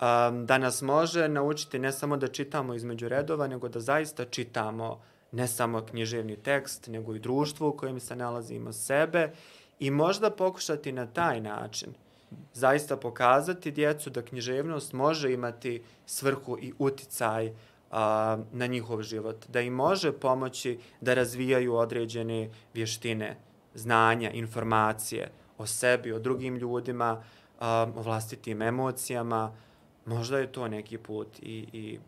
um, da nas može naučiti ne samo da čitamo između redova, nego da zaista čitamo ne samo književni tekst, nego i društvo u kojem se nalazimo sebe i možda pokušati na taj način zaista pokazati djecu da književnost može imati svrhu i uticaj a, na njihov život, da im može pomoći da razvijaju određene vještine, znanja, informacije o sebi, o drugim ljudima, a, o vlastitim emocijama. Možda je to neki put i, i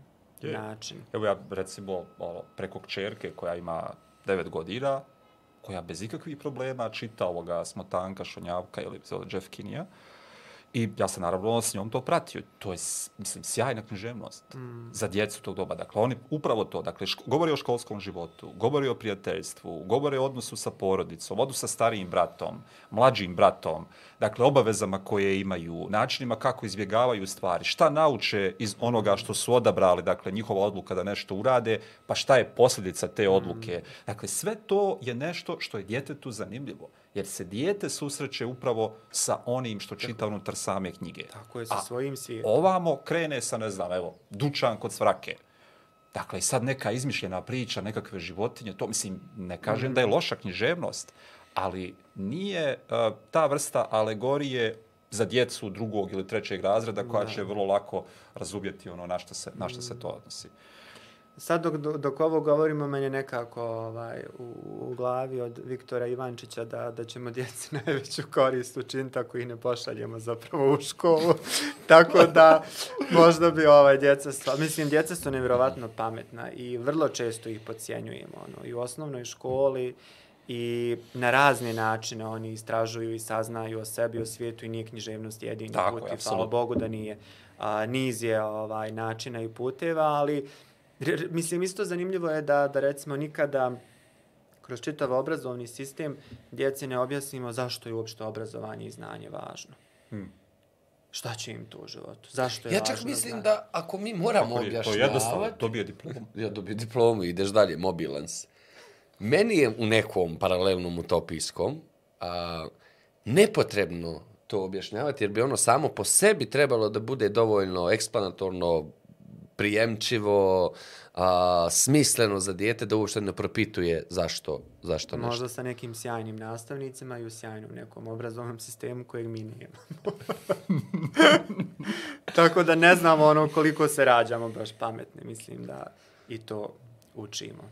Je. način. Evo ja recimo ono, preko kćerke koja ima 9 godina, koja bez ikakvih problema čita ovoga Smotanka, Šonjavka ili Jeff Kinija, I ja sam naravno s njom to pratio. To je, mislim, sjajna književnost mm. za djecu tog doba. Dakle, oni upravo to, dakle, govori o školskom životu, govori o prijateljstvu, govori o odnosu sa porodicom, odnosu sa starijim bratom, mlađim bratom, dakle, obavezama koje imaju, načinima kako izbjegavaju stvari, šta nauče iz onoga što su odabrali, dakle, njihova odluka da nešto urade, pa šta je posljedica te odluke. Dakle, sve to je nešto što je djetetu zanimljivo, jer se dijete susreće upravo sa onim što čita unutar same knjige. Tako je sa A svojim svijetom. Ovamo krene sa, ne znam, evo, dučan kod svrake. Dakle, sad neka izmišljena priča, nekakve životinje, to mislim, ne kažem da je loša književnost, ali nije uh, ta vrsta alegorije za djecu drugog ili trećeg razreda koja će vrlo lako razumjeti ono na što se, na što se to odnosi. Sad dok, dok, ovo govorimo, meni je nekako ovaj, u, u glavi od Viktora Ivančića da, da ćemo djeci najveću korist učiniti ako ih ne pošaljemo zapravo u školu. Tako da možda bi ovaj djeca, stva... mislim, djeca su nevjerovatno pametna i vrlo često ih podcjenjujemo. Ono, I u osnovnoj školi i na razne načine oni istražuju i saznaju o sebi, o svijetu i nije književnost jedini Tako put i hvala. Bogu da nije. A, niz je ovaj, načina i puteva, ali mislim isto zanimljivo je da, da recimo nikada kroz čitav obrazovni sistem djeci ne objasnimo zašto je uopšte obrazovanje i znanje važno. Hmm. Šta će im to u životu? Zašto je Ja važno čak mislim znanje? da ako mi moramo je- To je jednostavno, objašnjavati... dobije diplomu. Ja dobio diplomu i ideš dalje, mobilans. Meni je u nekom paralelnom utopijskom a, nepotrebno to objašnjavati, jer bi ono samo po sebi trebalo da bude dovoljno eksplanatorno, prijemčivo, a, smisleno za dijete da uopšte ne propituje zašto, zašto nešto. Možda sa nekim sjajnim nastavnicima i u sjajnom nekom obrazovnom sistemu kojeg mi nemamo. Tako da ne znamo ono koliko se rađamo baš pametni. Mislim da i to učimo.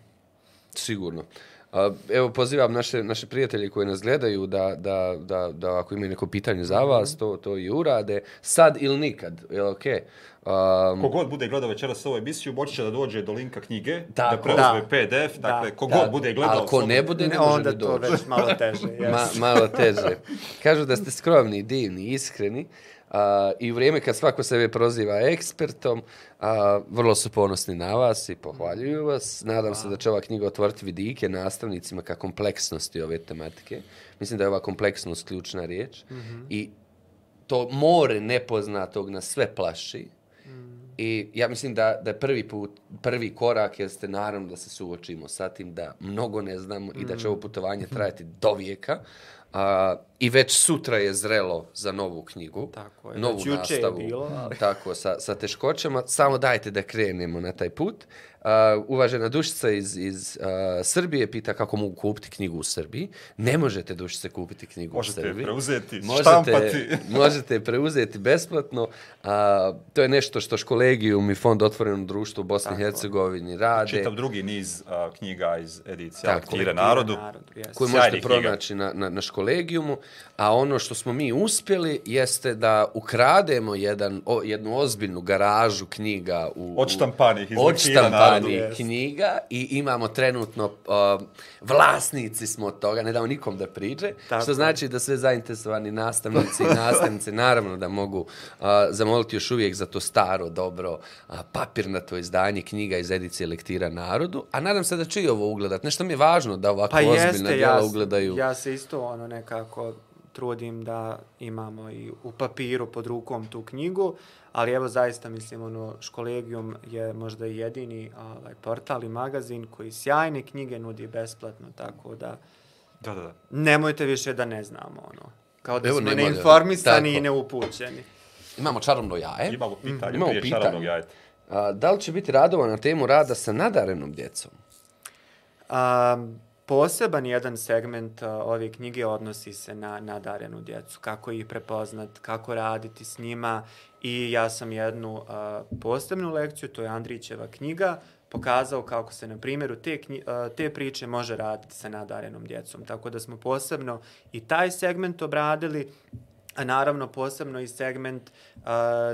Sigurno. Evo, pozivam naše, naše prijatelje koji nas gledaju da, da, da, da ako imaju neko pitanje za vas, to, to i urade. Sad ili nikad, je li okej? Um, Kogod bude gledao večeras ovu emisiju, moći će da dođe do linka knjige, Tako. da preuzme Da. PDF, dakle, Da. kogod da, bude gledao... Ali ko ne bude, ne, Ne, može onda da to dođe. već malo teže. Yes. Ma, malo teže. Kažu da ste skromni, divni, iskreni. A, I u vrijeme kad svako sebe proziva ekspertom, a, vrlo su ponosni na vas i pohvaljuju vas. Nadam se da će ova knjiga otvoriti vidike nastavnicima ka kompleksnosti ove tematike. Mislim da je ova kompleksnost ključna riječ. I to more nepoznatog nas sve plaši. I ja mislim da, da je prvi put, prvi korak jeste naravno da se suočimo sa tim da mnogo ne znamo i da će ovo putovanje trajati do vijeka. A, I već sutra je zrelo za novu knjigu. Tako je, Novu juče je nastavu. bilo, ali- Tako, sa, sa teškoćama. Samo dajte da krenemo na taj put. Uh, uvažena Dušica iz, iz uh, Srbije pita kako mogu kupiti knjigu u Srbiji. Ne možete Dušice kupiti knjigu Možete u je Srbiji. preuzeti, možete, štampati. možete je preuzeti besplatno. A, to je nešto što Školegijum i Fond Otvoreno društvo u Bosni i je. Hercegovini rade. Čitav drugi niz a, knjiga iz edicija Tako. Lektire narodu. Narodu, yes. koju možete knjiga. pronaći na, na, na školegijumu, a ono što smo mi uspjeli jeste da ukrademo jedan, o, jednu ozbiljnu garažu knjiga u, Odštampanih iz odštampanih Jest. knjiga i imamo trenutno uh, vlasnici smo od toga, ne damo nikom da priđe, Tako što znači da sve zainteresovani nastavnici i nastavnice naravno da mogu uh, zamoliti još uvijek za to staro, dobro, uh, papirnato izdanje knjiga iz edicije Lektira narodu, a nadam se da će i ovo ugledat. Nešto mi je važno da ovako Pa ozbiljna jeste, djela ja, ugledaju. ja se isto ono nekako trudim da imamo i u papiru pod rukom tu knjigu, ali evo zaista mislim ono školegijum je možda jedini ovaj, portal i magazin koji sjajne knjige nudi besplatno, tako da Da, da, da. nemojte više da ne znamo ono. Kao da Evo, smo nema neinformisani tako. i neupućeni. Imamo čarobno jaje. Imamo pitanje Imamo prije pitanje. čarobnog jajeta. A, da li će biti radova na temu rada sa nadarenom djecom? A, poseban jedan segment ove knjige odnosi se na nadarenu djecu, kako ih prepoznat, kako raditi s njima. I ja sam jednu a, posebnu lekciju, to je Andrićeva knjiga, pokazao kako se na primjeru te, knji, a, te priče može raditi sa nadarenom djecom. Tako da smo posebno i taj segment obradili, a naravno posebno i segment uh,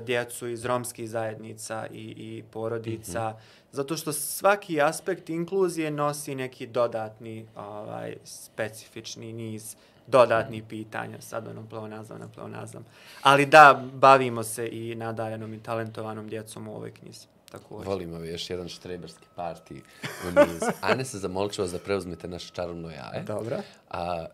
djecu iz romskih zajednica i, i porodica, mm -hmm. zato što svaki aspekt inkluzije nosi neki dodatni ovaj, specifični niz dodatnih pitanja, sad ono pleonazam na pleonazam. Ali da, bavimo se i nadarjenom i talentovanom djecom u ovoj knjizi. Također. Volimo još jedan štreberski parti u niz. Ane se zamolit ću vas da preuzmete naše čarobno jaje. Dobro. A,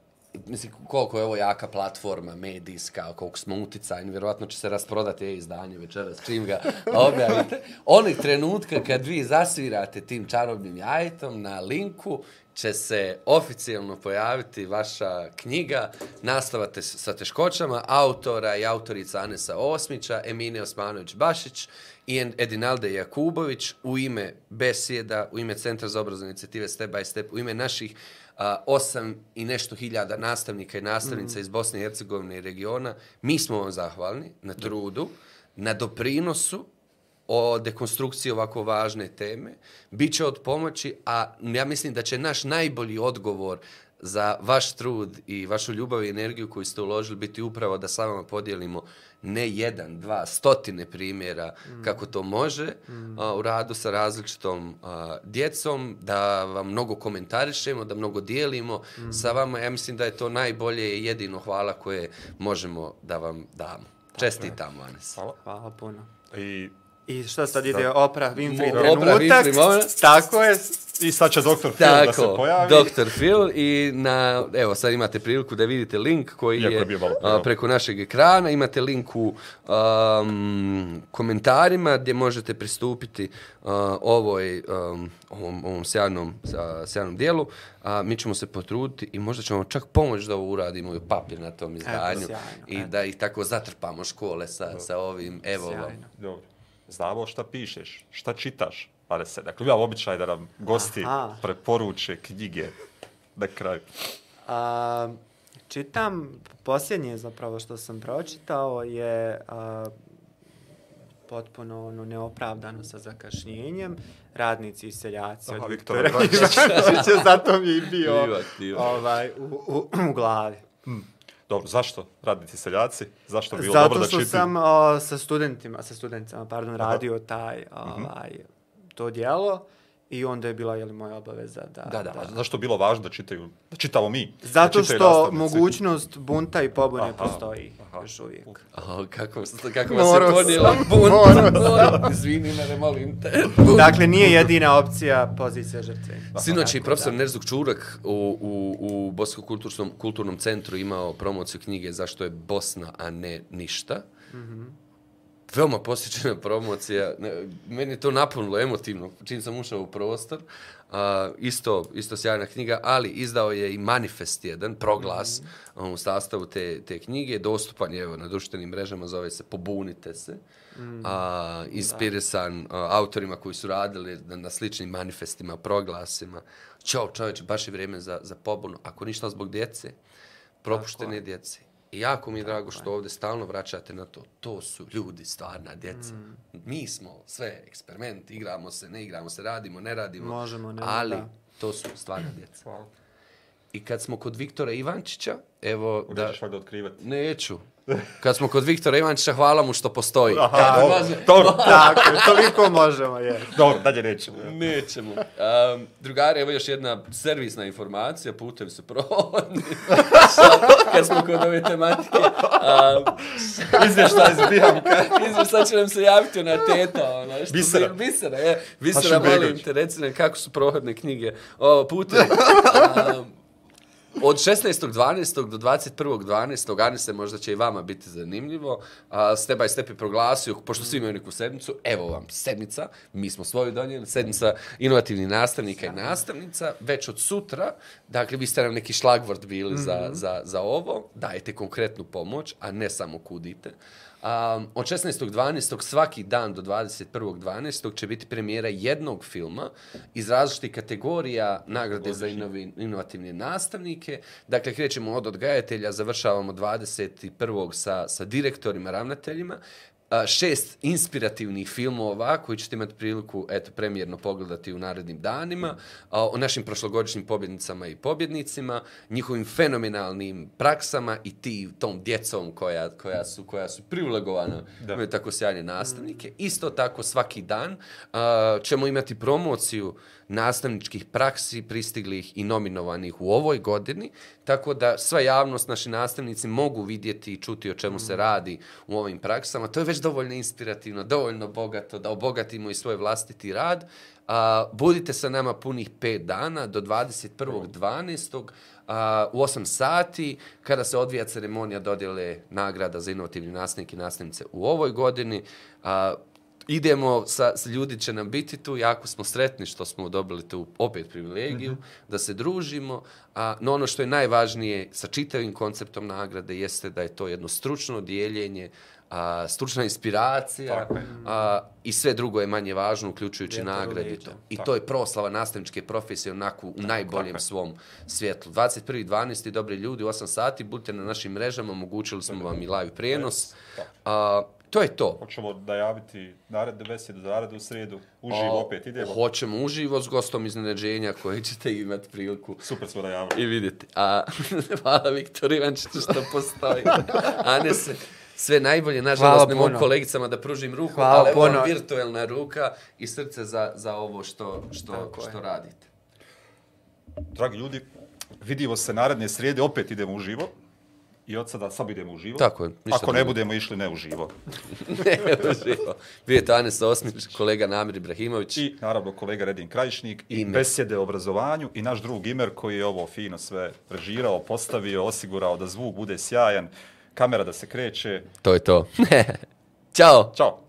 mislim, koliko je ovo jaka platforma, medijska, koliko smo uticajni, vjerovatno će se rasprodati je izdanje večeras, čim ga objavite. Onih trenutka kad vi zasvirate tim čarobnim jajetom na linku, će se oficijalno pojaviti vaša knjiga Nastava te, sa teškoćama autora i autorica Anesa Osmića, Emine Osmanović-Bašić i Edinalde Jakubović u ime Besjeda, u ime Centra za obrazovne inicijative Step by Step, u ime naših a, osam i nešto hiljada nastavnika i nastavnica mm. iz Bosne i Hercegovine i regiona. Mi smo vam zahvalni na trudu, na doprinosu o dekonstrukciji ovako važne teme. Biće od pomoći, a ja mislim da će naš najbolji odgovor za vaš trud i vašu ljubav i energiju koju ste uložili biti upravo da sa vama podijelimo ne jedan, dva, stotine primjera mm. kako to može mm. a, u radu sa različitom a, djecom, da vam mnogo komentarišemo, da mnogo dijelimo mm. sa vama. Ja mislim da je to najbolje i jedino hvala koje možemo da vam damo. Čestitamo, Anes. Hvala. Hvala puno. I I šta sad ide Oprah Winfrey Mo- Oprah trenutak? Winfrey moment. Tako je. I sad će doktor Phil da se Tako, pojavi. Dr. Phil i na, evo sad imate priliku da vidite link koji Iako je, je malo a, preko našeg ekrana, imate link u um, komentarima gdje možete pristupiti uh, ovoj, um, ovom, ovom sjajnom, sjajnom dijelu. A, mi ćemo se potruditi i možda ćemo čak pomoći da ovo uradimo i u papir na tom izdanju sjajno, i eto. da ih tako zatrpamo škole sa, sa ovim evo vam. Sjajno. Dobro. Znamo šta pišeš, šta čitaš, pare se. Dakle, imam običaj da nam gosti Aha. preporuče knjige na kraju. A, čitam, posljednje zapravo što sam pročitao je a, potpuno ono neopravdano sa zakašnjenjem. Radnici i seljaci Aha, od Viktora. Ivanića, zato mi je bio Divat, divat. ovaj, u, u, u glavi. Dobro, zašto radnici seljaci? Zašto bi bilo Zato dobro da što čitaju? sam o, sa studentima, sa studentima, pardon, radio taj, ovaj, to dijelo i onda je bila je li moja obaveza da... Da, da, a zašto je bilo važno da čitaju, da čitamo mi? Zato da čitaju što nastavnici? mogućnost bunta i pobune Aha, postoji aha. još uvijek. O, kako, kako vas je Morao sam, ponijela bunt. morao Izvini, ne molim te. Dakle, nije jedina opcija pozicija žrtve. Sinoć je profesor da. Nerzuk Čurak u, u, u Bosko kulturnom, kulturnom centru imao promociju knjige Zašto je Bosna, a ne ništa. Mm -hmm. Veoma posjećena promocija. Meni je to napunilo emotivno čim sam ušao u prostor. A, isto, isto sjajna knjiga, ali izdao je i manifest jedan, proglas mm -hmm. u sastavu te, te knjige. Dostupan je evo, na društvenim mrežama, zove se Pobunite se. Mm, a, inspirisan a, autorima koji su radili na, na sličnim manifestima, proglasima. Ćao čovječe, baš je vrijeme za, za pobunu. Ako ništa zbog djece, propuštene djece. I jako mi je drago što ovdje stalno vraćate na to. To su ljudi, stvarna djeca. Mm. Mi smo sve eksperiment, igramo se, ne igramo se, radimo, ne radimo. Možemo, ne, Ali da. to su stvarna djeca. Hvala. I kad smo kod Viktora Ivančića, evo da... Nećeš valjda otkrivati. Neću. Kad smo kod Viktora Ivančića, hvala mu što postoji. Aha, dobro, dobro, Tako, je, toliko možemo, je. dobro, dalje nećemo. Nećemo. Um, drugari, evo još jedna servisna informacija, putevi su prohodni. Kad smo kod ove tematike. Um, Izvještaj iz Bijamka. Izveš, sad će nam se javiti ona teta, ona, što Bisera. Bisera, je. Bisera, molim te, reci nam kako su prohodne knjige. O, putevi. Um, od 16.12. do 21.12. Anise, možda će i vama biti zanimljivo. A, step by step je proglasio, pošto svi imaju neku sedmicu, evo vam sedmica, mi smo svoju donijeli, sedmica inovativnih nastavnika i nastavnica, već od sutra, dakle, vi ste nam neki šlagvort bili za, za, za ovo, dajete konkretnu pomoć, a ne samo kudite. Um, od 16.12. svaki dan do 21.12. će biti premijera jednog filma iz različitih kategorija nagrade za inovi, inovativne nastavnike. Dakle, krećemo od odgajatelja, završavamo 21. sa, sa direktorima, ravnateljima. Šest inspirativnih filmova koji ćete imati priliku eto, premijerno pogledati u narednim danima, a, o našim prošlogodišnjim pobjednicama i pobjednicima, njihovim fenomenalnim praksama i ti tom djecom koja, koja su, koja su privilegovana, Da. imaju tako sjajne nastavnike. Isto tako svaki dan a, ćemo imati promociju nastavničkih praksi pristiglih i nominovanih u ovoj godini, tako da sva javnost, naši nastavnici mogu vidjeti i čuti o čemu se radi u ovim praksama. To je već dovoljno inspirativno, dovoljno bogato da obogatimo i svoj vlastiti rad. A, budite sa nama punih pet dana do 21.12. A, u 8 sati kada se odvija ceremonija dodjele nagrada za inovativni nastavnike i nastavnice u ovoj godini. A, idemo, sa, ljudi će nam biti tu, jako smo sretni što smo dobili tu opet privilegiju, mm -hmm. da se družimo, a, no ono što je najvažnije sa čitavim konceptom nagrade jeste da je to jedno stručno dijeljenje, a, stručna inspiracija Tako a, i sve drugo je manje važno, uključujući Vjetar nagrade. to. I Tako. to je proslava nastavničke profesije onako u najboljem tako svom svjetlu. 21.12. dobri ljudi, u 8 sati, budite na našim mrežama, omogućili smo vam i live prijenos. Tako. A, to je to. Hoćemo najaviti naredne besede za narednu sredu. Uživo A, opet idemo. Hoćemo uživo s gostom iznenađenja koji ćete imati priliku Super smo najavili. i vidjeti. A hvala Viktor Ivančiću što postoji. Ane se sve najbolje, nažalost ne mogu kolegicama da pružim ruku, Hvala ali puno. virtuelna ruka i srce za, za ovo što, što, Tako je. što radite. Dragi ljudi, vidimo se naredne srijede, opet idemo uživo. I od sada samo idemo uživo. Tako je, ništa Ako ne drugo. budemo išli ne uživo. ne, uživo. Bio je to Anes Osmić, kolega Namir Ibrahimović. I naravno kolega Redin Krajišnik i Imer. besjede o obrazovanju i naš drug Imer koji je ovo fino sve režirao, postavio, osigurao da zvuk bude sjajan, kamera da se kreće. To je to. Ćao! Ćao!